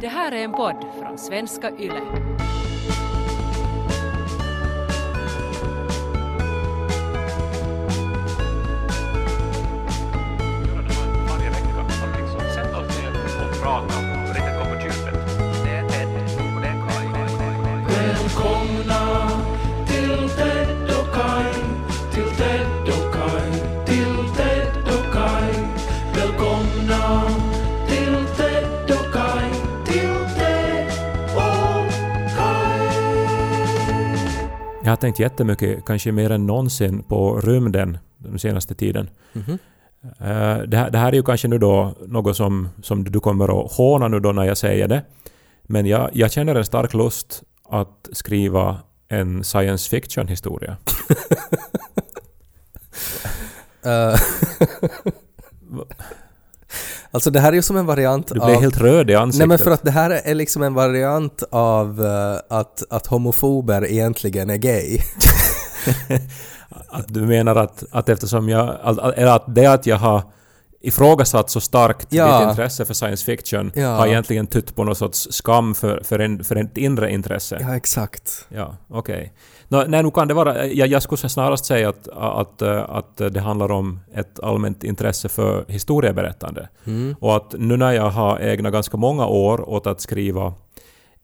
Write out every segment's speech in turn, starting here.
Det här är en podd från svenska YLE. varje vecka. Att liksom sätta oss ner och prata Jag har tänkt jättemycket, kanske mer än någonsin, på rymden den senaste tiden. Eh, Det, här, det här är ju kanske nu då något som, som du kommer att håna nu då när jag säger det. Men jag, jag känner en stark lust att skriva en science fiction-historia. Eh, alltså det här är ju som en variant Du blev av... helt röd i Nej ansiktet. men för att det här är liksom en variant av eh, att, att homofober egentligen är gay. Att du menar att, att eftersom jag... Eller att det att jag har ifrågasatt så starkt Ja. ditt intresse för science fiction Ja. har egentligen tytt på någon sorts skam för, för, en, för ett inre intresse. ja, exakt. Ja, okej. Nå, nej, nu kan det vara... Jag, jag skulle snarast säga att, att, att det handlar om ett allmänt intresse för historieberättande. Mm. Och att nu när jag har ägnat ganska många år åt att skriva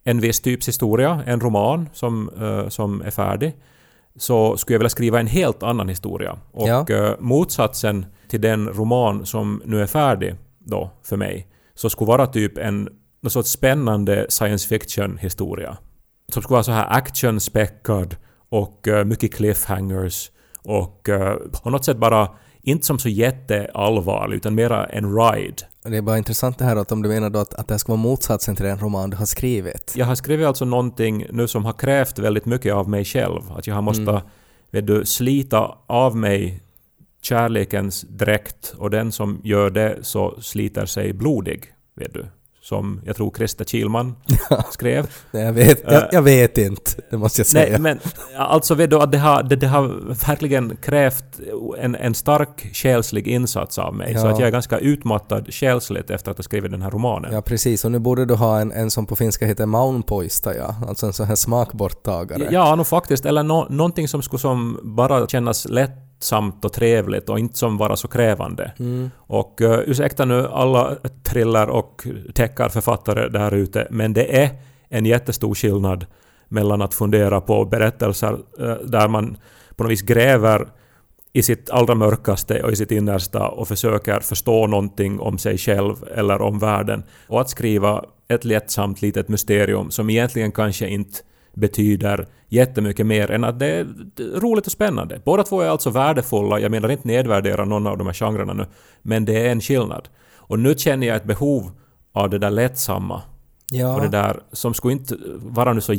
en viss typs historia, en roman som, eh, som är färdig, så skulle jag vilja skriva en helt annan historia. Och Ja. eh, motsatsen till den roman som nu är färdig då för mig, så skulle vara typ en någon sorts spännande science fiction-historia. Som skulle vara så här action-späckad och eh, mycket cliffhangers och eh, på något sätt bara inte som så jätteallvarlig utan mera en ride. Det är bara intressant det här att om du menar då att, att det här ska vara motsatsen till den roman du har skrivit. Jag har skrivit alltså någonting nu som har krävt väldigt mycket av mig själv. Att jag har måste vet du, slita av mig kärlekens dräkt och den som gör det så sliter sig blodig. Vet du. Som jag tror Krista Kilman skrev. Nej, jag, vet, jag, jag vet inte, det måste jag säga. Nej, men alltså vet du att det har, det, det har verkligen krävt en, en stark själslig insats av mig. Så Ja. att jag är ganska utmattad själsligt efter att ha skrivit den här romanen. Ja, precis. Och nu borde du ha en, en som på finska heter maunpoista, ja. Alltså en sån här smakborttagare. Ja, nog faktiskt. Eller no, någonting som skulle som bara kännas lättsamt och trevligt och inte som vara så krävande. Mm. Och uh, ursäkta nu alla thriller och deckarförfattare där ute, men det är en jättestor skillnad mellan att fundera på berättelser eh, där man på något vis gräver i sitt allra mörkaste och i sitt innersta och försöker förstå någonting om sig själv eller om världen. Och att skriva ett lättsamt litet mysterium som egentligen kanske inte betyder jättemycket mer än att det är roligt och spännande. Båda två är alltså värdefulla, jag menar inte nedvärdera någon av de här genrerna nu, men det är en skillnad. Och nu känner jag ett behov av det där lättsamma Ja. och det där som skulle inte vara nu så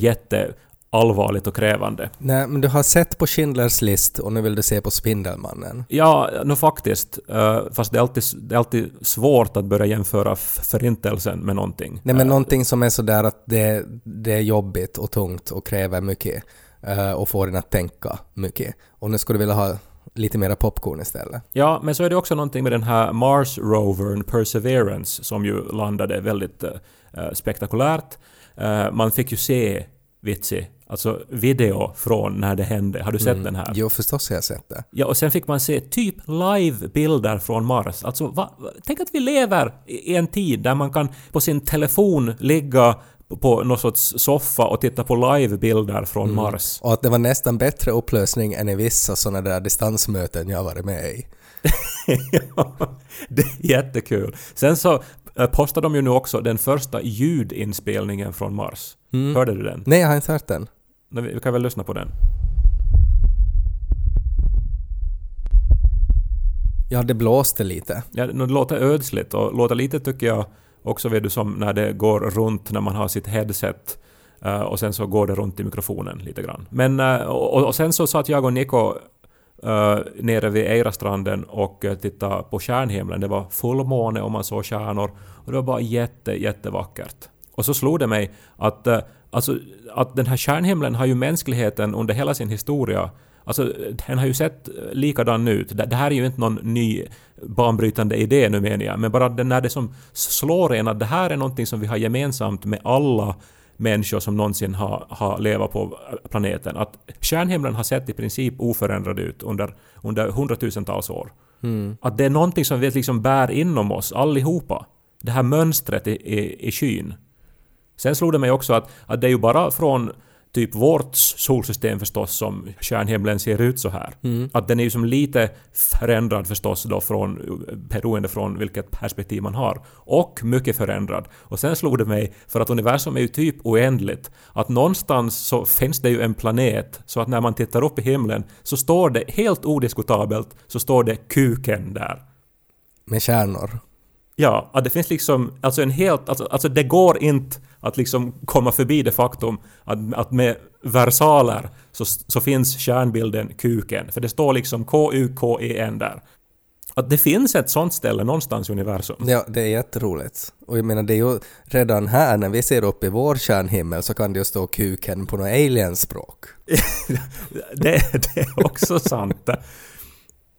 jätteallvarligt och krävande. Nej, men du har sett på Schindlers list och nu vill du se på Spindelmannen. Ja, nu faktiskt. eh, fast det är, alltid, det är alltid svårt att börja jämföra förintelsen med någonting. Nej, men Eh, någonting som är sådär att det, det är jobbigt och tungt och kräver mycket eh, och får en att tänka mycket. Och nu skulle du vilja ha lite mera popcorn istället. Ja, men så är det också någonting med den här Mars-rovern Perseverance som ju landade väldigt spektakulärt. Man fick ju se, vitsi, alltså video från när det hände. Har du sett den här? Jo, förstås har jag sett det. Ja, och sen fick man se typ live-bilder från Mars. Alltså, va, tänk att vi lever i en tid där man kan på sin telefon ligga på- någon sorts soffa och titta på live-bilder från Mars. Och att det var nästan bättre upplösning än i vissa sådana där distansmöten jag varit med i. ja, det är jättekul. Sen så eh, postar de ju nu också den första ljudinspelningen från Mars. Hörde du den? Nej, jag har inte hört den. Nej, Vi kan väl lyssna på den. Ja, det blåste lite. Ja, det låter ödsligt och låter lite tycker jag också vet du som när det går runt när man har sitt headset eh, och sen så går det runt i mikrofonen lite grann. Men eh, och, och sen så satt jag och Niko uh, nere vid Eirastranden och tittade på stjärnhimlen. Det var fullmåne och man såg stjärnor och det var bara jätte, jättevackert. Och så slog det mig att, eh, alltså, att den här stjärnhimlen har ju mänskligheten under hela sin historia Alltså, den har ju sett likadan ut. Det här är ju inte någon ny banbrytande idé nu menar jag, men bara när det som slår en att det här är någonting som vi har gemensamt med alla människor som någonsin har, har levat på planeten. Att stjärnhimlen har sett i princip oförändrad ut under, under hundratusentals år. Att det är någonting som vi liksom bär inom oss allihopa. Det här mönstret i, i, i skyn. Sen slog det mig också att, att det är ju bara från typ vårt solsystem förstås som stjärnhimlen ser ut så här. Att den är ju som lite förändrad förstås då från, beroende från vilket perspektiv man har. Och mycket förändrad. Och sen slog det mig, för att universum är ju typ oändligt, att någonstans så finns det ju en planet så att när man tittar upp i himlen så står det helt odiskutabelt så står det kuken där. Med kärnor. Ja, att det finns liksom, alltså en helt, alltså, alltså det går inte att liksom komma förbi det faktum att, att med versaler så, så finns kärnbilden kuken. För det står liksom K-U-K-E-N där. Att det finns ett sånt ställe någonstans i universum. Ja, det är jätteroligt. Och jag menar, det är ju redan här när vi ser upp i vår kärnhimmel så kan det ju stå kuken på något alienspråk. det, det är också sant.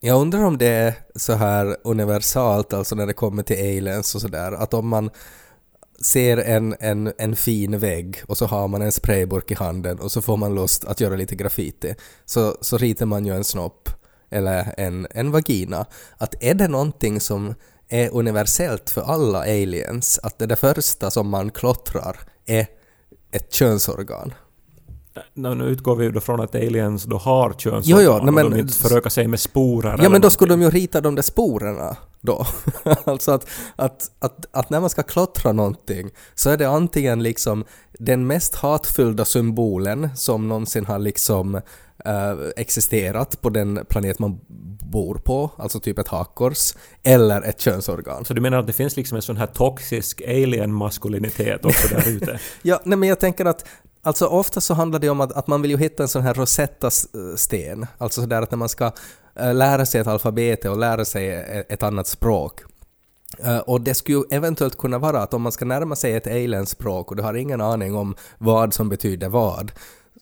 Jag undrar om det är så här universalt, alltså när det kommer till aliens och sådär, att om man ser en, en, en fin vägg och så har man en sprayburk i handen och så får man lust att göra lite graffiti, så, så ritar man ju en snopp eller en, en vagina. Att är det någonting som är universellt för alla aliens, att det, det första som man klottrar är ett könsorgan? Nå, Nu utgår vi då från att aliens då har könsorgan Jo, jo, nej, och de inte förökar sig med sporer Ja men då skulle de ju rita de där sporerna då. alltså att, att, att, att när man ska klottra någonting så är det antingen liksom den mest hatfyllda symbolen som någonsin har liksom eh, existerat på den planet man bor på, alltså typ ett hakkors, eller ett könsorgan. Så du menar att det finns liksom en sån här toxisk alien-maskulinitet också där ute? Ja, nej men jag tänker att Alltså ofta så handlar det om att, att man vill ju hitta en sån här Rosetta-sten. Alltså sådär att när man ska eh, lära sig ett alfabet och lära sig e-, ett, annat språk. Eh, och det skulle ju eventuellt kunna vara att om man ska närma sig ett alienspråk och du har ingen aning om vad som betyder vad,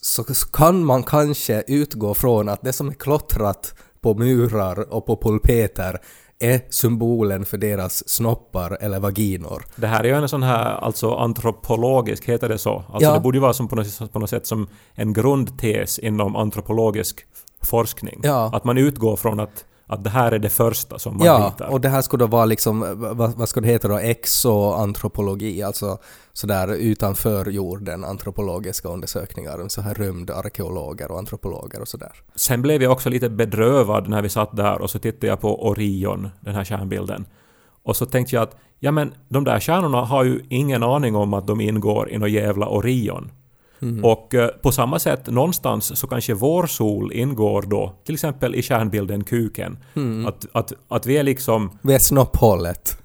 så kan man kanske utgå från att det som är klottrat på murar och på pulpeter är symbolen för deras snoppar eller vaginor. Det här är ju en sån här alltså antropologisk, heter det så? Alltså Ja. det borde ju vara som på, något, på något sätt som en grundtes inom antropologisk forskning. Ja. Att man utgår från att, att det här är det första som man Ja, ritar. och det här skulle då vara liksom, vad, vad ska det heta då, exoantropologi, alltså sådär utanför jorden, antropologiska undersökningar, så här rymdarkeologer och antropologer och sådär. Sen blev jag också lite bedrövad när vi satt där och så tittade jag på Orion, den här stjärnbilden. Och så tänkte jag att ja men de där stjärnorna har ju ingen aning om att de ingår i något jävla Orion. Och eh, på samma sätt någonstans så kanske vår sol ingår då till exempel i stjärnbilden kuken. Att, att, att vi är liksom Vi är snopphålet.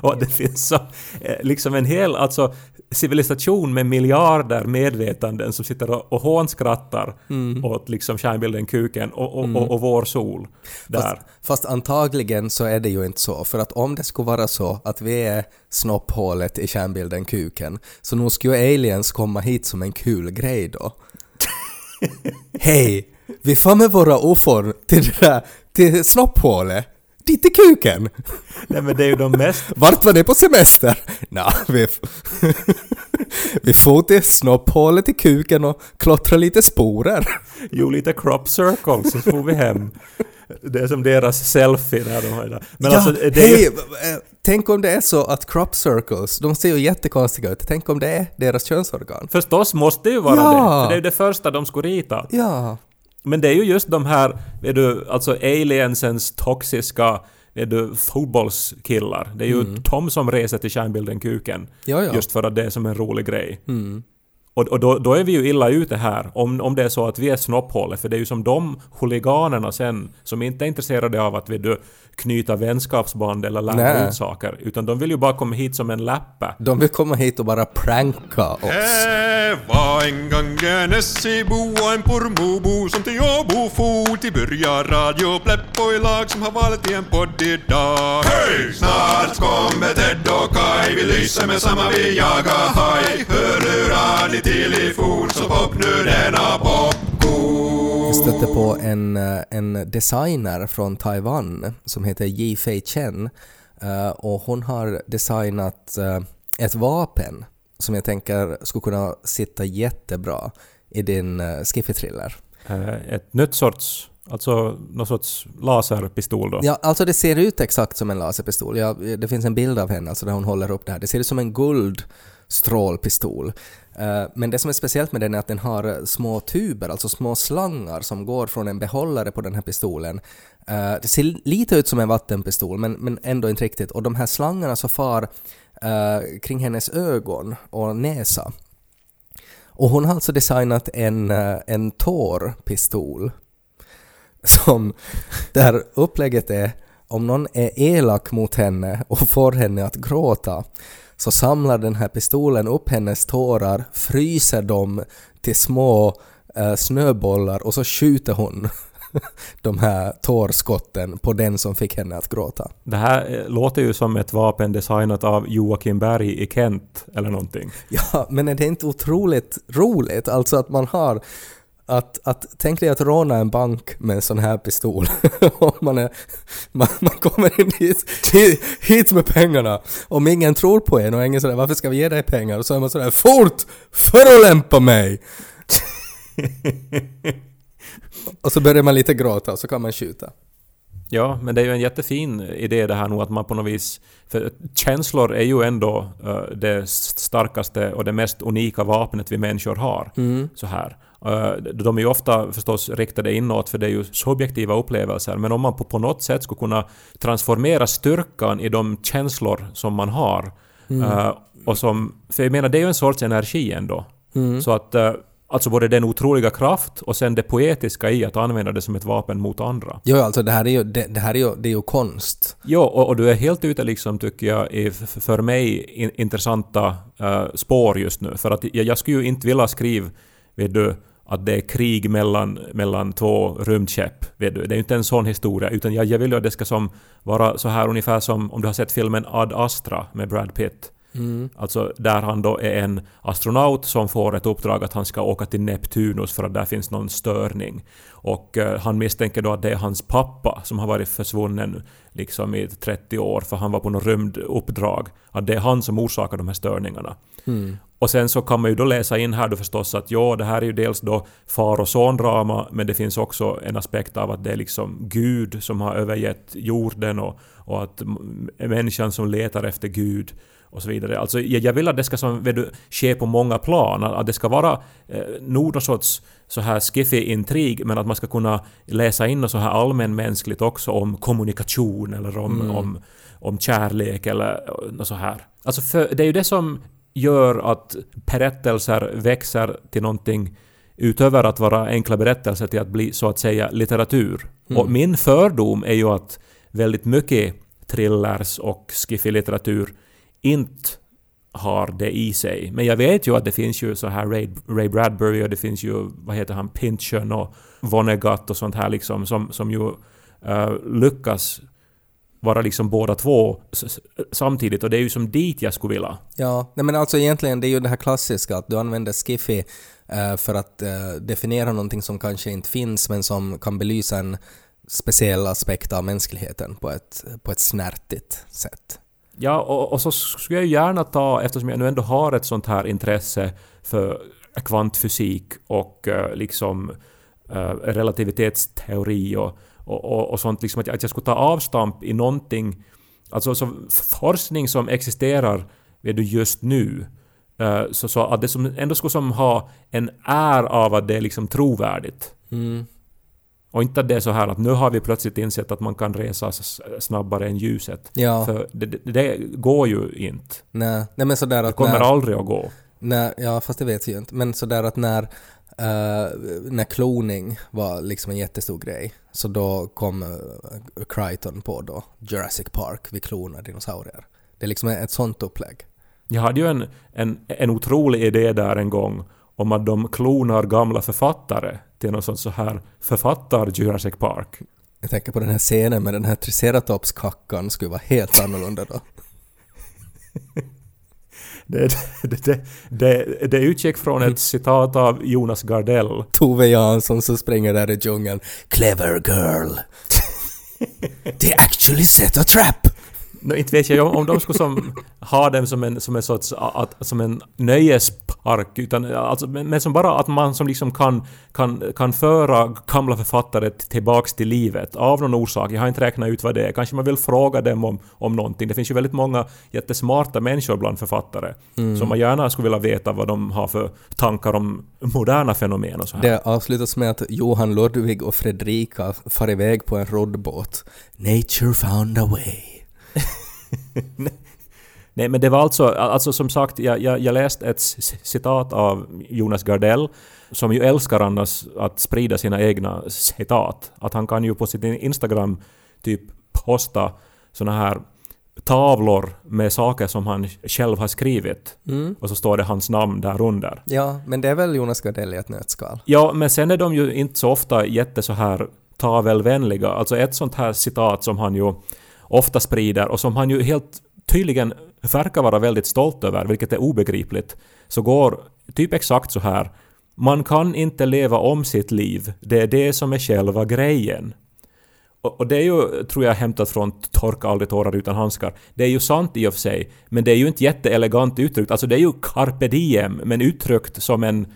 och det finns så, eh, liksom en hel alltså, civilisation med miljarder medvetanden som sitter och, och hånskrattar åt liksom stjärnbilden kuken och, och, och, och vår sol. Där. Fast, fast antagligen så är det ju inte så, för att om det skulle vara så att vi är snopphålet i kärnbilden kuken, så nog skulle ju aliens komma hit som en kul grej då. Hej! Vi får med våra ufon till det där, till snopphålet. Dit är kuken! Nej men det är ju de mest... Vart var det på semester? Nå, vi, vi får till snopphålet i kuken och klottra lite sporer. Jo, lite crop circles så får vi hem. Det är som deras selfie när de har det. Men ja, alltså, det är hej! ju, eh, Tänk om det är så att crop circles, de ser ju jättekonstiga ut. Tänk om det är deras könsorgan. Förstås måste det ju vara Ja. det. För det är ju det första de skulle rita. Ja. Men det är ju just de här, vet du, alltså aliensens toxiska vet du, fotbollskillar. Det är ju de som reser till stjärnbilden kuken. Ja, ja. Just för att det är som en rolig grej. Mm. Och, och då, då är vi ju illa ute här, om, om det är så att vi är snopphålet, för det är ju som de huliganerna sen, som inte är intresserade av att vet du, knyta vänskapsband eller lära Nej. ut saker, utan de vill ju bara komma hit som en läppe. De vill komma hit och bara pranka oss. Det var en gång en Essebo och en Pormobo som till Åbo for till börja Radio Pleppo i lag som har valt i en podd idag. Hej! Snart kommer Ted och Kai, vi lyser med samma vi jagar haj. Hörlurar ni till i fot så pop nu denna popcorn. stötte på en, eh, en designer från Taiwan som heter Yi Fei Chen eh, och hon har designat eh, ett vapen som jag tänker skulle kunna sitta jättebra i din skiffy-thriller. Ett nytt sorts, alltså någon sorts laserpistol då. Ja, alltså det ser ut exakt som en laserpistol. Ja, det finns en bild av henne alltså där hon håller upp det här. Det ser ut som en guldstrålpistol. Eh, men det som är speciellt med den är att den har eh, små tuber, alltså små slangar som går från en behållare på den här pistolen. Eh, det ser lite ut som en vattenpistol men, men ändå inte riktigt. Och de här slangarna så far kring hennes ögon och näsa. Och hon har alltså designat en, en tårpistol som där upplägget är om någon är elak mot henne och får henne att gråta så samlar den här pistolen upp hennes tårar, fryser dem till små eh, snöbollar och så skjuter hon de här tårskotten på den som fick henne att gråta. Det här eh, låter ju som ett vapen designat av Joakim Berg i Kent eller någonting. Ja, men är det inte otroligt roligt? Alltså att man har att, att tänk dig att råna en bank med en sån här pistol. Om man, är, man, man kommer in hit, hit, hit med pengarna. Om ingen tror på en och ingen sådär varför ska vi ge dig pengar? Och så är man sådär FORT! Förolämpa mig! och så börjar man lite gråta och så kan man skjuta. Ja, men det är ju en jättefin idé det här nog att man på något vis... För känslor är ju ändå eh, det starkaste och det mest unika vapnet vi människor har. Så här. Eh, de är ju ofta förstås riktade inåt för det är ju subjektiva upplevelser men om man på, på något sätt skulle kunna transformera styrkan i de känslor som man har eh, och som... För jag menar det är ju en sorts energi ändå. Så att... eh, Alltså både den otroliga kraft och sen det poetiska i att använda det som ett vapen mot andra. Jo, alltså det här är ju, det, det här är ju, det är ju konst. Jo, och, och du är helt ute liksom, tycker jag, i för mig in, intressanta eh, spår just nu. För att jag, jag skulle ju inte vilja skriva, vet du, att det är krig mellan, mellan två rymdskepp. Vet du. Det är ju inte en sån historia, utan jag, jag vill ju att det ska som vara så här ungefär som om du har sett filmen Ad Astra med Brad Pitt. Alltså där han då är en astronaut som får ett uppdrag att han ska åka till Neptunus för att där finns någon störning. Och eh, han misstänker då att det är hans pappa som har varit försvunnen liksom i 30 år för han var på något rymduppdrag. Att det är han som orsakar de här störningarna. Och sen så kan man ju då läsa in här då förstås att ja, det här är ju dels då far och sondrama men det finns också en aspekt av att det är liksom Gud som har övergett jorden och, och att människan som letar efter Gud och så vidare. Alltså jag, vill att det ska som, vet du, ske på många plan. Att, det ska vara eh, någon sorts så här skiffy-intrig men att man ska kunna läsa in något så här allmänmänskligt också om kommunikation eller om, om, om kärlek eller något så här. Alltså för, det är ju det som gör att berättelser växer till någonting utöver att vara enkla berättelser till att bli så att säga litteratur. Och min fördom är ju att väldigt mycket thrillers och skiffy-litteratur inte har det i sig. Men jag vet ju att det finns ju så här Ray, Ray Bradbury och det finns ju, vad heter han, Pynchon och Vonnegut och sånt här liksom som, som ju eh, lyckas vara liksom båda två samtidigt och det är ju som dit jag skulle vilja. Ja, nej men alltså egentligen det är ju det här klassiska att du använder skiffy eh, för att eh, definiera någonting som kanske inte finns men som kan belysa en speciell aspekt av mänskligheten på ett, på ett snärtigt sätt. Ja, och, och så skulle jag ju gärna ta, eftersom jag nu ändå har ett sånt här intresse för kvantfysik och eh, liksom eh, relativitetsteori och, och, och, och sånt, liksom att jag, att jag skulle ta avstamp i någonting, alltså så forskning som existerar vet du, just nu. eh, så, så att det som ändå skulle som ha en är av att det är liksom trovärdigt. Mm. Och inte att det är så här att nu har vi plötsligt insett att man kan resa snabbare än ljuset. Ja, För det, det, det går ju inte. nej, nej men sådär Det att kommer när, aldrig att gå. när, ja fast det vet vi ju inte, men sådär att när, eh, när kloning var liksom en jättestor grej, så då kom uh, Crichton på då Jurassic Park, vi klonar dinosaurier. Det är liksom ett sånt upplägg. Jag hade ju en, en, en otrolig idé där en gång om att de klonar gamla författare till någon sån så här författar Jurassic Park. Jag tänker på den här scenen med den här triceratops-kackan skulle vara helt annorlunda då. Det, det, det, det, det utgick från ett citat av Jonas Gardell. Tove Jansson som springer där i djungeln. Clever girl. They actually set a trap. No, inte vet jag om, de skulle som, ha dem som en, som en sorts att, som en nöjespark, utan alltså, men, men som bara att man som liksom kan, kan, kan föra gamla författare tillbaks till livet av någon orsak. Jag har inte räknat ut vad det är. Kanske man vill fråga dem om, om någonting. Det finns ju väldigt många jättesmarta människor bland författare som man gärna skulle vilja veta vad de har för tankar om moderna fenomen och så här. Det avslutas med att Johan Ludvig och Fredrika far iväg på en roddbåt. Nature found a way. Nej, men det var alltså, alltså som sagt, jag, jag, jag läste ett citat av Jonas Gardell, som ju älskar annars att sprida sina egna citat. Att han kan ju på sin Instagram typ posta såna här tavlor med saker som han själv har skrivit. Och så står det hans namn där under. Ja, men det är väl Jonas Gardell i ett nötskal. Ja, men sen är de ju inte så ofta jätte så här tavelvänliga. Alltså ett sånt här citat som han ju ofta sprider och som han ju helt tydligen verkar vara väldigt stolt över, vilket är obegripligt, så går typ exakt så här. Man kan inte leva om sitt liv. Det är det som är själva grejen. Och det är ju, tror jag, hämtat från Torka aldrig tårar utan handskar. Det är ju sant i och för sig, men det är ju inte jätteelegant uttryckt. Alltså det är ju carpe diem, men uttryckt som en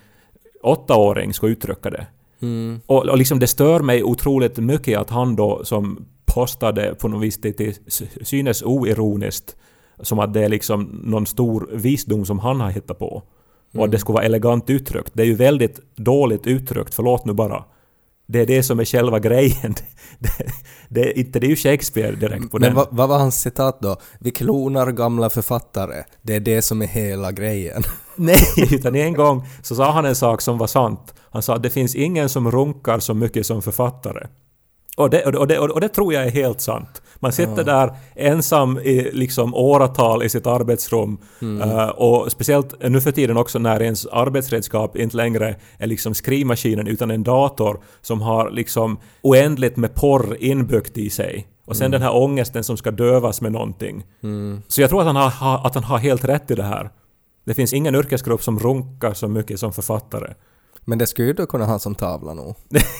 åttaåring ska uttrycka det. Och, och liksom det stör mig otroligt mycket att han då som postade på något vis till, till synes oironiskt som att det är liksom någon stor visdom som han har hittat på. Och att det skulle vara elegant uttryckt. Det är ju väldigt dåligt uttryckt, förlåt nu bara. Det är det som är själva grejen. Det, det, är inte, det är ju Shakespeare direkt på Men den. vad, vad var hans citat då? Vi klonar gamla författare. Det är det som är hela grejen. Nej, utan en gång så sa han en sak som var sant. Han sa att det finns ingen som runkar så mycket som författare. Och det, och det, och det tror jag är helt sant. Man sitter där ensam i liksom åratal i sitt arbetsrum eh, och speciellt nu för tiden också när ens arbetsredskap inte längre är liksom skrivmaskinen utan en dator som har liksom oändligt med porr inbyggt i sig. Och sen den här ångesten som ska dövas med någonting. Så jag tror att han, har, ha- att han har helt rätt i det här. Det finns ingen yrkesgrupp som runkar så mycket som författare. Men det skulle ju du kunna ha som tavla nog.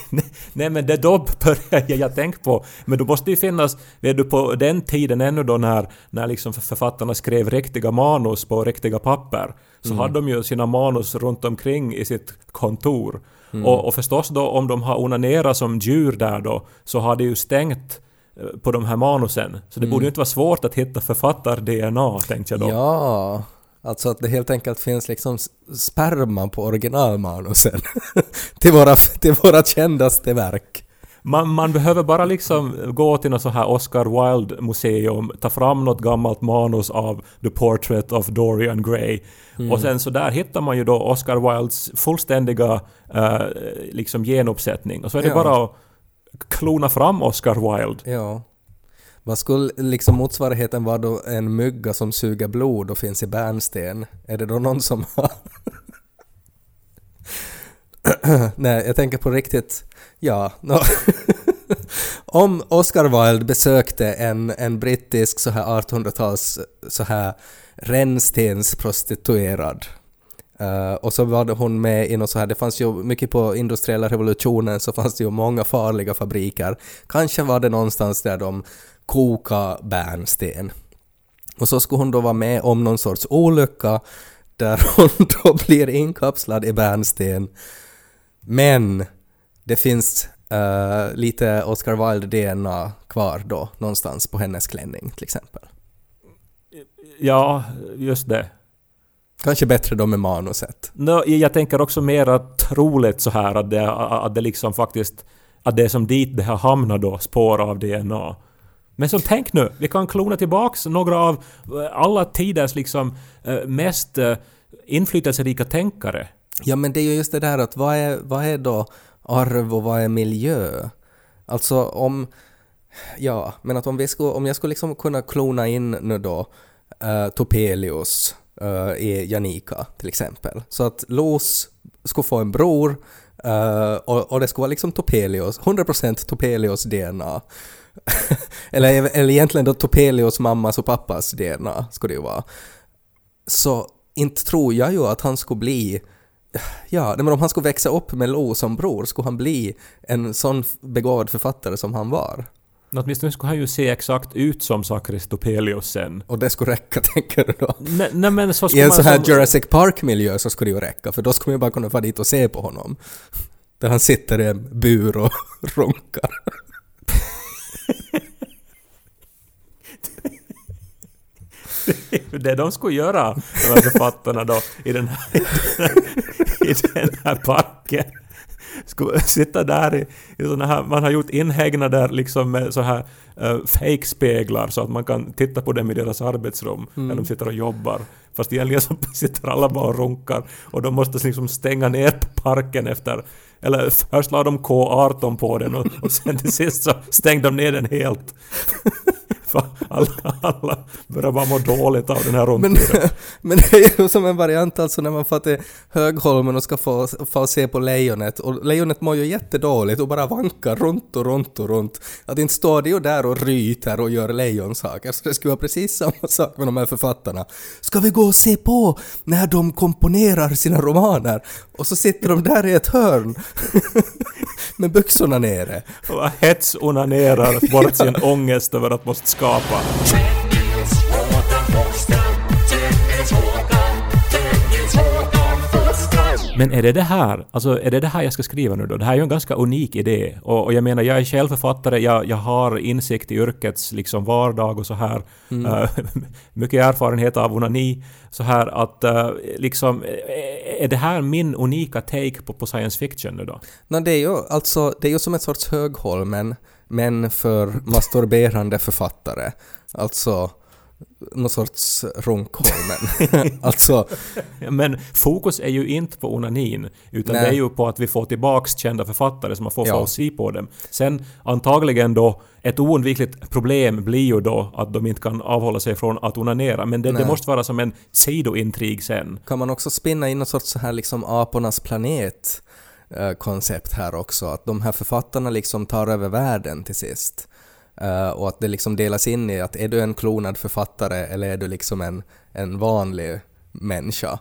Nej men det då börjar jag, tänka på. Men då måste ju finnas, vet du på den tiden ännu då när, när liksom författarna skrev riktiga manus på riktiga papper. Så hade de ju sina manus runt omkring i sitt kontor. Och, och förstås då om de har onanerat som djur där då så har det ju stängt eh, på de här manusen. Så det borde ju inte vara svårt att hitta författar-DNA tänkte jag då. Ja, alltså att det helt enkelt finns liksom sperma på originalmanusen. till, våra, till våra kändaste verk. Man, man behöver bara liksom gå till något så här Oscar Wilde-museum, ta fram något gammalt manus av The Portrait of Dorian Gray. Och sen så där hittar man ju då Oscar Wildes fullständiga eh, liksom genuppsättning. Och så är det Ja. bara att klona fram Oscar Wilde. Ja. Vad skulle liksom motsvarigheten vara då en mygga som suger blod och finns i bärnsten? Är det då någon som har... Nej, jag tänker på riktigt... Ja, no. Om Oscar Wilde besökte en, en brittisk så här 1800-tals så här rännstensprostituerad Uh, och så var hon med i något så här, det fanns ju mycket på industriella revolutionen så fanns det ju många farliga fabriker. Kanske var det någonstans där de koka bärnsten. Och så skulle hon då vara med om någon sorts olycka där hon då blir inkapslad i bärnsten. Men det finns eh, lite Oscar Wilde-DNA kvar då någonstans på hennes klänning till exempel. Ja, just det. Kanske bättre då med manuset. No, jag tänker också mera troligt så här att det, att det liksom faktiskt... Att det är som dit det har hamnat då, spår av DNA. Men som tänk nu, vi kan klona tillbaks några av eh, alla tiders liksom eh, mest eh, inflytelserika tänkare. Ja men det är ju just det där att vad är, vad är då arv och vad är miljö? Alltså om... Ja, men att om, vi skulle, om jag skulle liksom kunna klona in nu då uh, Topelius uh, i Janika till exempel. Så att Los skulle få en bror uh, och, och det skulle vara liksom Topelius, 100% Topelius DNA. eller, eller egentligen då Topelius mammas och pappas DNA skulle det ju vara. så inte tror jag ju att han skulle bli Ja, men om han skulle växa upp med Lo som bror, skulle han bli en sån begåvad författare som han var? Åtminstone skulle han ju se exakt ut som Sakris Topelius sen. Och det skulle räcka, tänker du då? Nej, nej men så I skulle en man sån här som- Jurassic Park-miljö så skulle det ju räcka, för då skulle man ju bara kunna vara dit och se på honom. Där han sitter i en bur och runkar. det de skulle göra, de här författarna då, i den här, i den här parken. Skulle sitta där i, i såna här, man har gjort inhägnader liksom med så här uh, fake-speglar så att man kan titta på dem i deras arbetsrum när de sitter och jobbar. Fast egentligen så sitter alla bara och runkar och de måste liksom stänga ner parken efter eller först la de K18 på den och, och sen till sist så stängde de ner den helt. För alla, alla börjar bara må dåligt av den här Men, rundturen. men det är ju som en variant alltså när man får till Högholmen och ska få, få se på lejonet och lejonet mår ju jättedåligt och bara vankar runt och runt och runt. Att inte står det ju där och ryter och gör lejonsaker. Så det skulle vara precis samma sak med de här författarna. Ska vi gå och se på när de komponerar sina romaner? Och så sitter de där i ett hörn med byxorna nere. Och hetsonanerar bort sin ångest över att måste skapa. Men är det det här, alltså är det det här jag ska skriva nu då? Det här är ju en ganska unik idé. Och, och jag menar, jag är själv författare, jag, jag har insikt i yrkets liksom vardag och så här. Eh, mycket erfarenhet av onani. Så här att eh, liksom, eh, är det här min unika take på, på science fiction nu då? No, det är ju alltså, det är ju som ett sorts Högholmen, men för masturberande författare. Alltså någon sorts Runkholmen. alltså, Men fokus är ju inte på onanin, utan Nej. det är ju på att vi får tillbaks kända författare som man får Ja. se på dem. Sen antagligen då, ett oundvikligt problem blir ju då att de inte kan avhålla sig från att onanera, men det, det måste vara som en sidointrig sen. kan man också spinna in någon sorts så här liksom apornas planet koncept här också, att de här författarna liksom tar över världen till sist. Eh, och att det liksom delas in i att är du en klonad författare eller är du liksom en, en vanlig människa?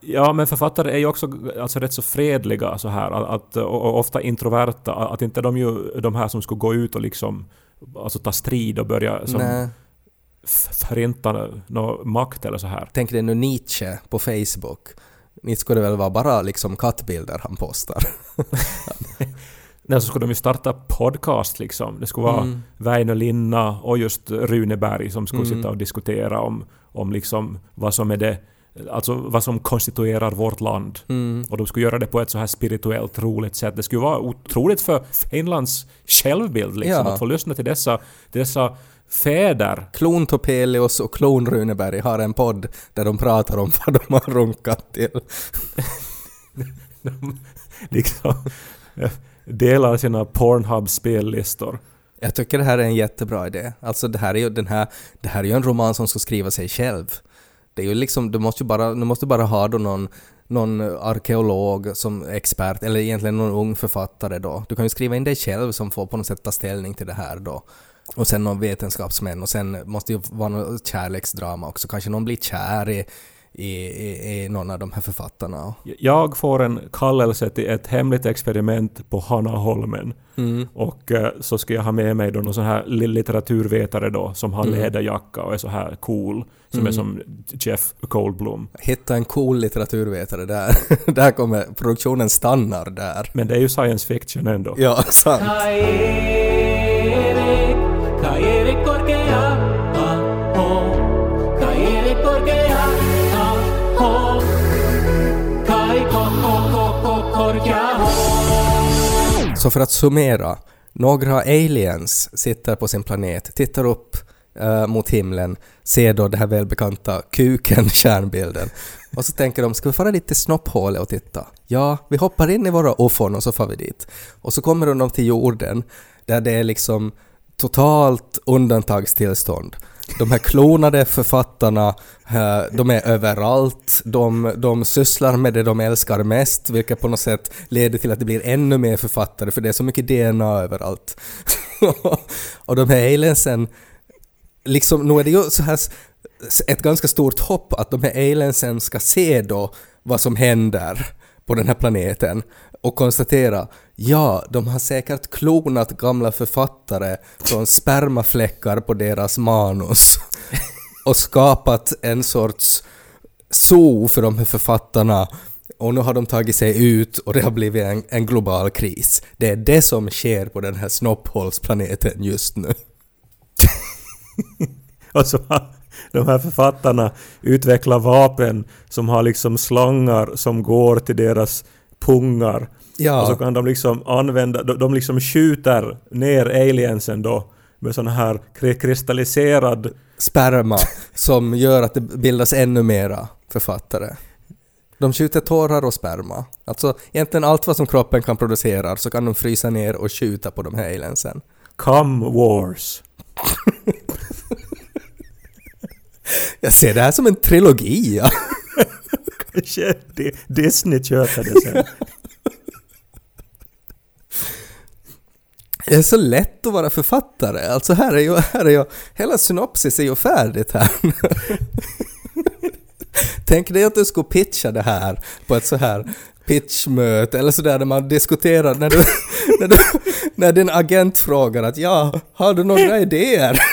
Ja, men författare är ju också alltså, rätt så fredliga så här, att, och, ofta introverta, att inte de ju de här som skulle gå ut och liksom alltså ta strid och börja som Nej, förinta någon makt eller så här. tänk dig nu Nietzsche på Facebook. Inte skulle det väl vara bara liksom kattbilder han postar? Nej, så skulle de ju starta podcast liksom. Det skulle vara Mm. Väinö Linna och just Runeberg som skulle Mm. sitta och diskutera om, om liksom vad som är det Alltså vad som konstituerar vårt land. Mm. Och de skulle göra det på ett så här spirituellt roligt sätt. Det skulle vara otroligt för Finlands självbild liksom. Ja. Att få lyssna till dessa, dessa fäder. Klon Topelius och Klon Runeberg har en podd där de pratar om vad de har runkat till. liksom delar sina Pornhub-spellistor. Jag tycker det här är en jättebra idé. Alltså det här är ju, den här, det här är ju en roman som ska skriva sig själv. Det är ju liksom, du måste ju bara, du måste bara ha då någon, någon arkeolog som expert, eller egentligen någon ung författare då. Du kan ju skriva in dig själv som får på något sätt ta ställning till det här då. Och sen någon vetenskapsmän och sen måste ju vara något kärleksdrama också. Kanske någon blir kär i, i, i, i någon av de här författarna. Jag får en kallelse till ett hemligt experiment på Hanaholmen. Mm. Och eh, så ska jag ha med mig då någon sån här li- litteraturvetare då som har Mm. läderjacka och är så här cool. Som är som Jeff Goldblum. Hitta en cool litteraturvetare där. där kommer produktionen stannar där. Men det är ju science fiction ändå. Ja, sant. Så för att summera. Några aliens sitter på sin planet, tittar upp Uh, mot himlen, ser då den här välbekanta kuken, kärnbilden. Och så tänker de, ska vi fara dit till snopphålet och titta? Ja, vi hoppar in i våra ufon och så far vi dit. Och så kommer de till jorden, där det är liksom totalt undantagstillstånd. De här klonade författarna, eh, de är överallt, de, de sysslar med det de älskar mest, vilket på något sätt leder till att det blir ännu mer författare, för det är så mycket DNA överallt. och de här aliensen, liksom, nu är det ju så här, ett ganska stort hopp att de här aliensen ska se då vad som händer på den här planeten och konstatera ja, de har säkert klonat gamla författare från spermafläckar på deras manus och skapat en sorts zoo för de här författarna och nu har de tagit sig ut och det har blivit en, en global kris. Det är det som sker på den här snopphålsplaneten just nu. Och så har de här författarna utvecklat vapen som har liksom slangar som går till deras pungar. Ja. Och så kan de liksom använda, de, de liksom skjuter ner aliensen då med sån här kri- kristalliserad Sperma som gör att det bildas ännu mera författare. De skjuter tårar och sperma. Alltså egentligen allt vad som kroppen kan producera så kan de frysa ner och skjuta på de här aliensen. cum wars. Jag ser det här som en trilogi. Ja. Kanske Di- Disney köper det sen. Det är så lätt att vara författare. Alltså här är ju, här är ju, hela synopsis är ju färdigt här. Tänk dig att du skulle pitcha det här på ett så här pitchmöte eller sådär där man diskuterar när du, när, du, när din agent frågar att ja, har du några idéer?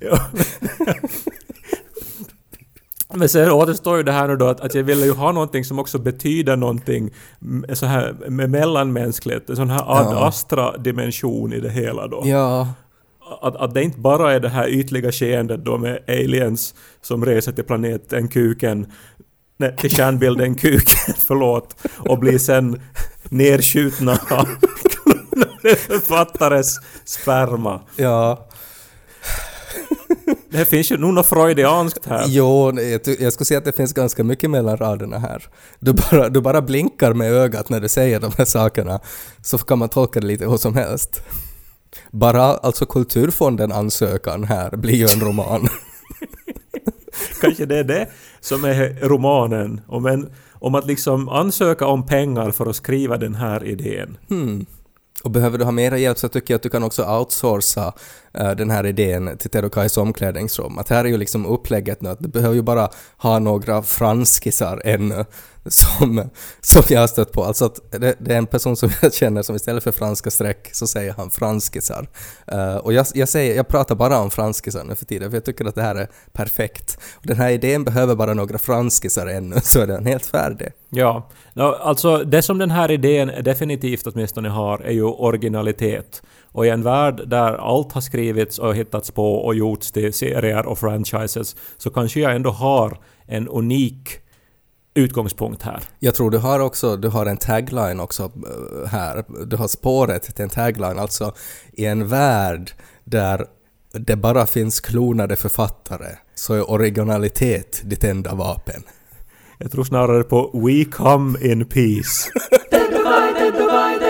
Ja. Men sen återstår ju det här nu då att, att jag ville ju ha någonting som också betyder någonting så här med mellanmänskligt, en sån här ad Ja. astra-dimension i det hela då. Ja, Att, att det inte bara är det här ytliga skeendet då med aliens som reser till planeten Kuken, nej, till stjärnbilden Kuken, förlåt, och blir sen nerskjutna av författares sperma. ja. Det finns ju nog något freudianskt här. Jo, jag, skulle säga att det finns ganska mycket mellan raderna här. Du bara, du bara blinkar med ögat när du säger de här sakerna, så kan man tolka det lite hur som helst. Bara alltså Kulturfonden ansökan här blir ju en roman. Kanske det är det som är romanen. Om, en, om att liksom ansöka om pengar för att skriva den här idén. Hmm. Och behöver du ha mera hjälp så tycker jag att du kan också outsourca Eh, den här idén till Terokais omklädningsrum. Att här är ju liksom upplägget nu att du behöver ju bara ha några franskisar ännu som, som jag har stött på. Alltså att det, det är en person som jag känner som istället för franska streck så säger han franskisar. Uh, och jag, jag, säger, jag pratar bara om franskisar nu för tiden för jag tycker att det här är perfekt. Och den här idén behöver bara några franskisar ännu så är den helt färdig. Ja, no, alltså det som den här idén definitivt åtminstone har är ju originalitet. Och i en värld där allt har skrivits och hittats på och gjorts till serier och franchises så kanske jag ändå har en unik utgångspunkt här. Jag tror du har också, du har en tagline också eh, här. Du har spåret till en tagline, alltså i en värld där det bara finns klonade författare så är originalitet ditt enda vapen. Jag tror snarare på We come in peace.